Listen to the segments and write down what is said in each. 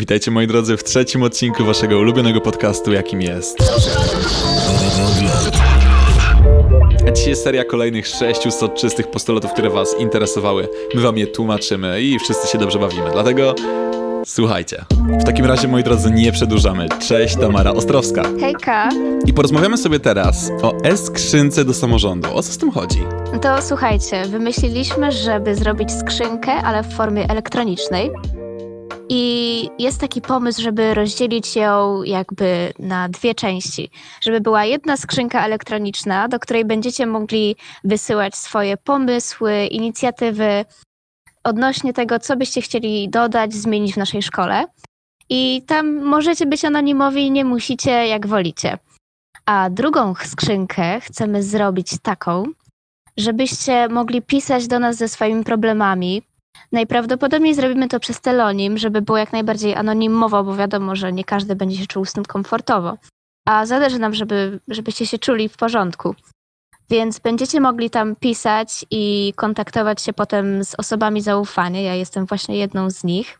Witajcie moi drodzy w trzecim odcinku waszego ulubionego podcastu, jakim jest. A dzisiaj jest seria kolejnych sześciu soczystych postulatów, które was interesowały. My wam je tłumaczymy i wszyscy się dobrze bawimy. Dlatego słuchajcie. W takim razie, moi drodzy, nie przedłużamy. Cześć, Tamara Ostrowska. Hejka. I porozmawiamy sobie teraz o e-skrzynce do samorządu. O co z tym chodzi? No to słuchajcie, wymyśliliśmy, żeby zrobić skrzynkę, ale w formie elektronicznej. I jest taki pomysł, żeby rozdzielić ją jakby na dwie części. Żeby była jedna skrzynka elektroniczna, do której będziecie mogli wysyłać swoje pomysły, inicjatywy odnośnie tego, co byście chcieli dodać, zmienić w naszej szkole. I tam możecie być anonimowi nie musicie, jak wolicie. A drugą skrzynkę chcemy zrobić taką, żebyście mogli pisać do nas ze swoimi problemami, Najprawdopodobniej zrobimy to przez telonim, żeby było jak najbardziej anonimowo, bo wiadomo, że nie każdy będzie się czuł z tym komfortowo. A zależy nam, żeby, żebyście się czuli w porządku. Więc będziecie mogli tam pisać i kontaktować się potem z osobami zaufania. Ja jestem właśnie jedną z nich.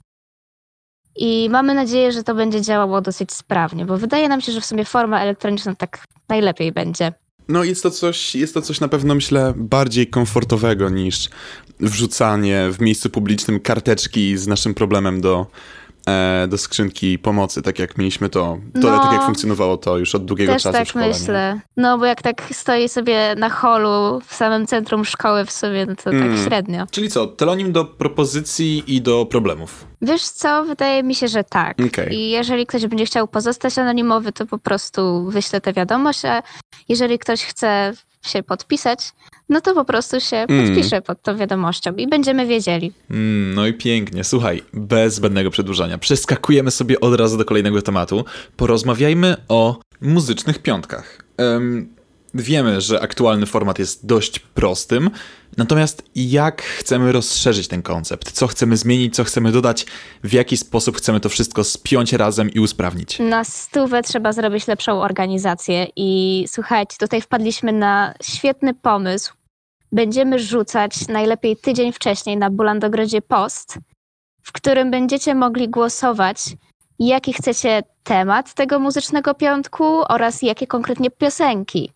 I mamy nadzieję, że to będzie działało dosyć sprawnie, bo wydaje nam się, że w sumie forma elektroniczna tak najlepiej będzie. No jest to coś, jest to coś na pewno myślę bardziej komfortowego niż wrzucanie w miejscu publicznym karteczki z naszym problemem do, do skrzynki pomocy, tak jak mieliśmy to, to No. tak jak funkcjonowało to już od długiego Też czasu w tak szkole. nie? myślę. No bo jak tak stoi sobie na holu w samym centrum szkoły w sobie, no to Mm. tak średnio. Czyli co, telonim do propozycji i do problemów. Wiesz co, wydaje mi się, że tak. Okej. I jeżeli ktoś będzie chciał pozostać anonimowy, to po prostu wyślę tę wiadomość, a jeżeli ktoś chce się podpisać, no to po prostu się Mm. podpisze pod tą wiadomością i będziemy wiedzieli. Mm, no i pięknie. Słuchaj, bez zbędnego przedłużania. Przeskakujemy sobie od razu do kolejnego tematu. Porozmawiajmy o muzycznych piątkach. Em, wiemy, że aktualny format jest dość prostym, natomiast jak chcemy rozszerzyć ten koncept? Co chcemy zmienić, co chcemy dodać? W jaki sposób chcemy to wszystko spiąć razem i usprawnić? Na stówę trzeba zrobić lepszą organizację i słuchajcie, tutaj wpadliśmy na świetny pomysł. Będziemy rzucać najlepiej tydzień wcześniej na Bulandogrodzie post, w którym będziecie mogli głosować, jaki chcecie temat tego muzycznego piątku oraz jakie konkretnie piosenki.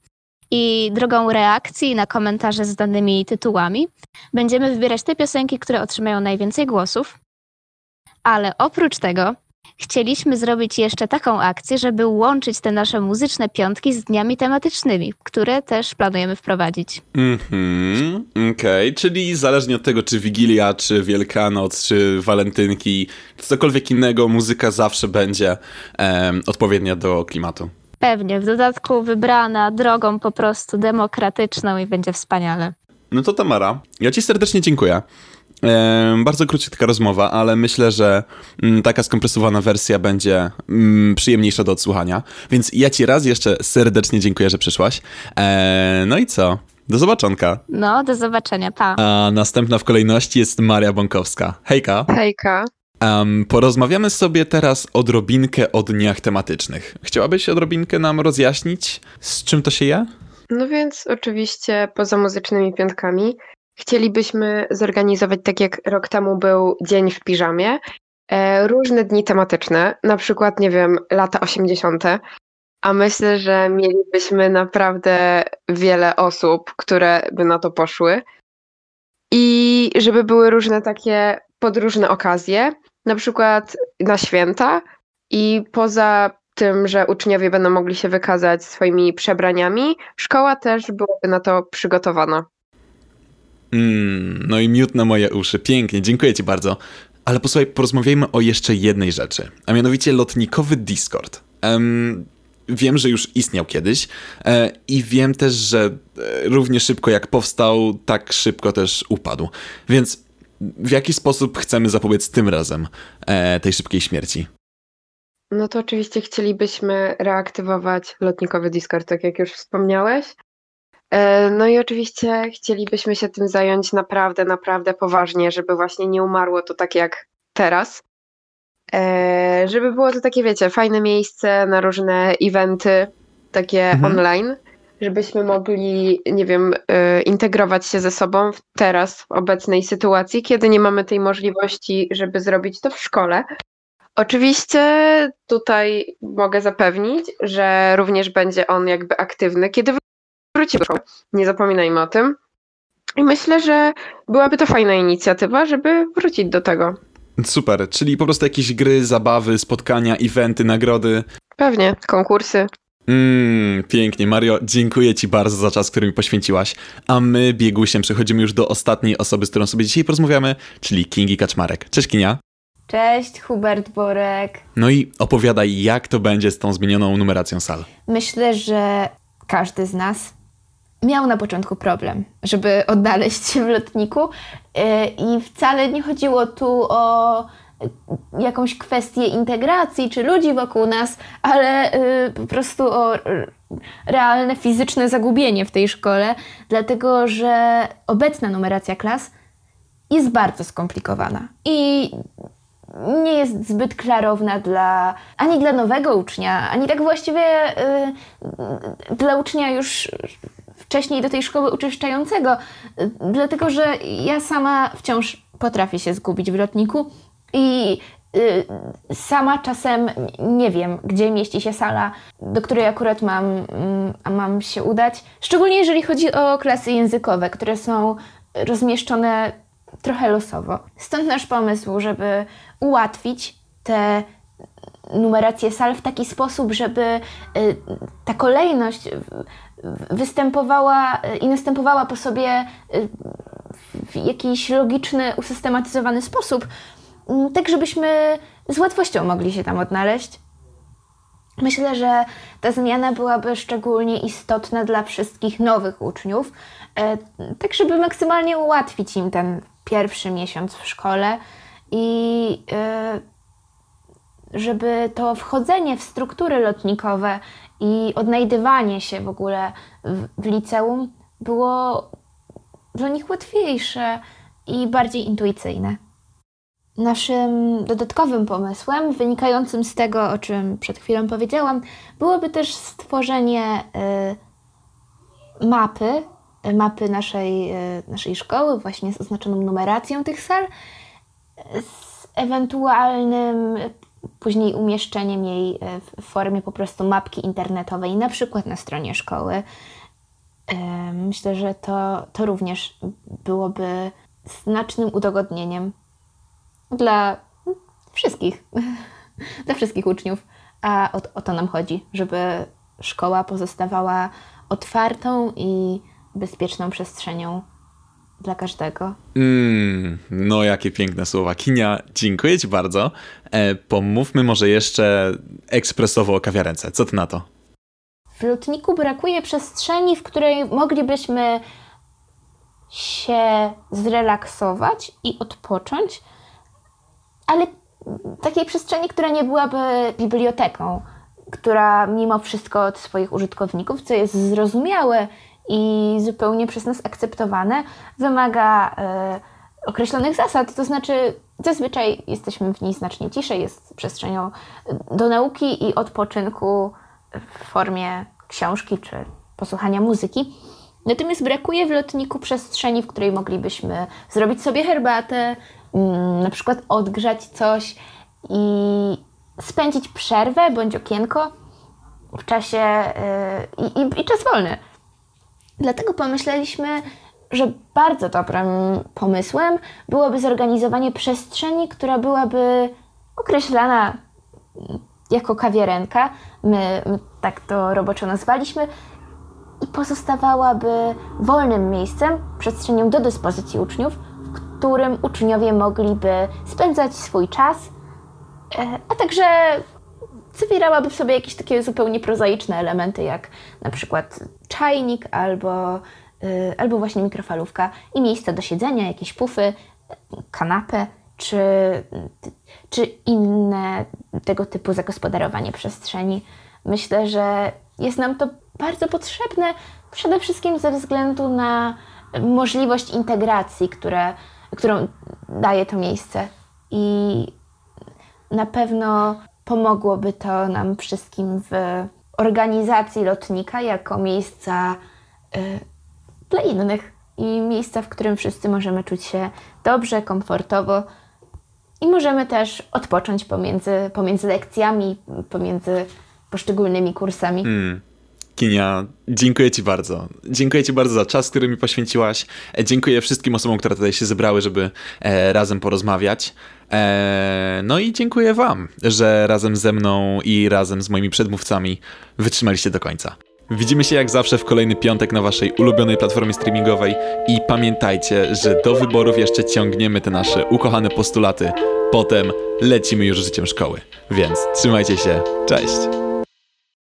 I drogą reakcji na komentarze z danymi tytułami będziemy wybierać te piosenki, które otrzymają najwięcej głosów. Ale oprócz tego chcieliśmy zrobić jeszcze taką akcję, żeby łączyć te nasze muzyczne piątki z dniami tematycznymi, które też planujemy wprowadzić. Mhm, okej, czyli zależnie od tego, czy Wigilia, czy Wielkanoc, czy Walentynki, czy cokolwiek innego, muzyka zawsze będzie em, odpowiednia do klimatu. Pewnie, w dodatku wybrana drogą po prostu demokratyczną i będzie wspaniale. No to Tamara, ja ci serdecznie dziękuję. Bardzo króciutka rozmowa, ale myślę, że mm, taka skompresowana wersja będzie mm, przyjemniejsza do odsłuchania. Więc ja ci raz jeszcze serdecznie dziękuję, że przyszłaś. E, no i co? Do zobaczonka. No, do zobaczenia, pa. A następna w kolejności jest Maria Bąkowska. Hejka. Hejka. Um, porozmawiamy sobie teraz odrobinkę o dniach tematycznych. Chciałabyś odrobinkę nam rozjaśnić, z czym to się je? No więc oczywiście poza muzycznymi piątkami chcielibyśmy zorganizować, tak jak rok temu był Dzień w piżamie, e, różne dni tematyczne, na przykład, nie wiem, lata 80., a myślę, że mielibyśmy naprawdę wiele osób, które by na to poszły. I żeby były różne takie podróżne okazje, na przykład na święta i poza tym, że uczniowie będą mogli się wykazać swoimi przebraniami, szkoła też byłaby na to przygotowana. Mm, no i miód na moje uszy. Pięknie, dziękuję ci bardzo. Ale posłuchaj, porozmawiajmy o jeszcze jednej rzeczy, a mianowicie lotnikowy Discord. Em, wiem, że już istniał kiedyś e, i wiem też, że e, równie szybko jak powstał, tak szybko też upadł. Więc w jaki sposób chcemy zapobiec tym razem e, tej szybkiej śmierci? No to oczywiście chcielibyśmy reaktywować lotnikowy Discord, tak jak już wspomniałeś. E, No i oczywiście chcielibyśmy się tym zająć naprawdę, naprawdę poważnie, żeby właśnie nie umarło to tak jak teraz. E, Żeby było to takie, wiecie, fajne miejsce na różne eventy, takie Mhm. online, żebyśmy mogli, nie wiem, e, integrować się ze sobą teraz, w obecnej sytuacji, kiedy nie mamy tej możliwości, żeby zrobić to w szkole. Oczywiście tutaj mogę zapewnić, że również będzie on jakby aktywny, kiedy wróci do szkoły. Nie zapominajmy o tym. I myślę, że byłaby to fajna inicjatywa, żeby wrócić do tego. Super, czyli po prostu jakieś gry, zabawy, spotkania, eventy, nagrody. Pewnie, konkursy. Mmm, pięknie. Mario, dziękuję Ci bardzo za czas, który mi poświęciłaś. A my, biegusiem, przechodzimy już do ostatniej osoby, z którą sobie dzisiaj porozmawiamy, czyli Kingi Kaczmarek. Cześć Kinia. Cześć, Hubert Borek. No i opowiadaj, jak to będzie z tą zmienioną numeracją sal. Myślę, że każdy z nas miał na początku problem, żeby odnaleźć się w lotniku yy, i wcale nie chodziło tu o jakąś kwestię integracji czy ludzi wokół nas, ale yy, po prostu o realne fizyczne zagubienie w tej szkole, dlatego że obecna numeracja klas jest bardzo skomplikowana i nie jest zbyt klarowna dla ani dla nowego ucznia, ani tak właściwie yy, dla ucznia już wcześniej do tej szkoły uczęszczającego, yy, dlatego że ja sama wciąż potrafię się zgubić w lotniku i yy, sama czasem nie wiem, gdzie mieści się sala, do której akurat mam, mam się udać. Szczególnie jeżeli chodzi o klasy językowe, które są rozmieszczone trochę losowo. Stąd nasz pomysł, żeby ułatwić te numerację sal w taki sposób, żeby y, ta kolejność występowała y, i następowała po sobie y, w jakiś logiczny, usystematyzowany sposób, mm, tak żebyśmy z łatwością mogli się tam odnaleźć. Myślę, że ta zmiana byłaby szczególnie istotna dla wszystkich nowych uczniów, tak żeby maksymalnie ułatwić im ten pierwszy miesiąc w szkole i y, żeby to wchodzenie w struktury lotnikowe i odnajdywanie się w ogóle w liceum było dla nich łatwiejsze i bardziej intuicyjne. Naszym dodatkowym pomysłem, wynikającym z tego, o czym przed chwilą powiedziałam, byłoby też stworzenie y, mapy mapy naszej, e, naszej szkoły, właśnie z oznaczoną numeracją tych sal, z ewentualnym później umieszczeniem jej e, w formie po prostu mapki internetowej, na przykład na stronie szkoły. E, myślę, że to, to również byłoby znacznym udogodnieniem dla wszystkich, dla wszystkich uczniów. A o, o to nam chodzi, żeby szkoła pozostawała otwartą i bezpieczną przestrzenią dla każdego. Mm, no, jakie piękne słowa. Kinia, dziękuję Ci bardzo. E, pomówmy może jeszcze ekspresowo o kawiarence. Co Ty na to? W lotniku brakuje przestrzeni, w której moglibyśmy się zrelaksować i odpocząć, ale takiej przestrzeni, która nie byłaby biblioteką, która mimo wszystko od swoich użytkowników, co jest zrozumiałe i zupełnie przez nas akceptowane, wymaga e, określonych zasad. To znaczy, zazwyczaj jesteśmy w niej znacznie ciszej, jest przestrzenią do nauki i odpoczynku w formie książki czy posłuchania muzyki. Natomiast brakuje w lotniku przestrzeni, w której moglibyśmy zrobić sobie herbatę, na przykład odgrzać coś i spędzić przerwę bądź okienko w czasie yy, i, i czas wolny. Dlatego pomyśleliśmy, że bardzo dobrym pomysłem byłoby zorganizowanie przestrzeni, która byłaby określana jako kawiarenka. My, my tak to roboczo nazwaliśmy i pozostawałaby wolnym miejscem, przestrzenią do dyspozycji uczniów, którym uczniowie mogliby spędzać swój czas, e, a także zawierałaby w sobie jakieś takie zupełnie prozaiczne elementy, jak na przykład czajnik albo, yy, albo właśnie mikrofalówka i miejsce do siedzenia, jakieś pufy, kanapę czy, czy inne tego typu zagospodarowanie przestrzeni. Myślę, że jest nam to bardzo potrzebne przede wszystkim ze względu na możliwość integracji, które, którą daje to miejsce. I na pewno pomogłoby to nam wszystkim w organizacji lotnika jako miejsca y, dla innych i miejsca, w którym wszyscy możemy czuć się dobrze, komfortowo i możemy też odpocząć pomiędzy, pomiędzy lekcjami, pomiędzy poszczególnymi kursami. Hmm. Kinia, dziękuję Ci bardzo. Dziękuję Ci bardzo za czas, który mi poświęciłaś. E, dziękuję wszystkim osobom, które tutaj się zebrały, żeby e, razem porozmawiać. E, no i dziękuję Wam, że razem ze mną i razem z moimi przedmówcami wytrzymaliście do końca. Widzimy się jak zawsze w kolejny piątek na Waszej ulubionej platformie streamingowej i pamiętajcie, że do wyborów jeszcze ciągniemy te nasze ukochane postulaty. Potem lecimy już życiem szkoły. Więc trzymajcie się. Cześć!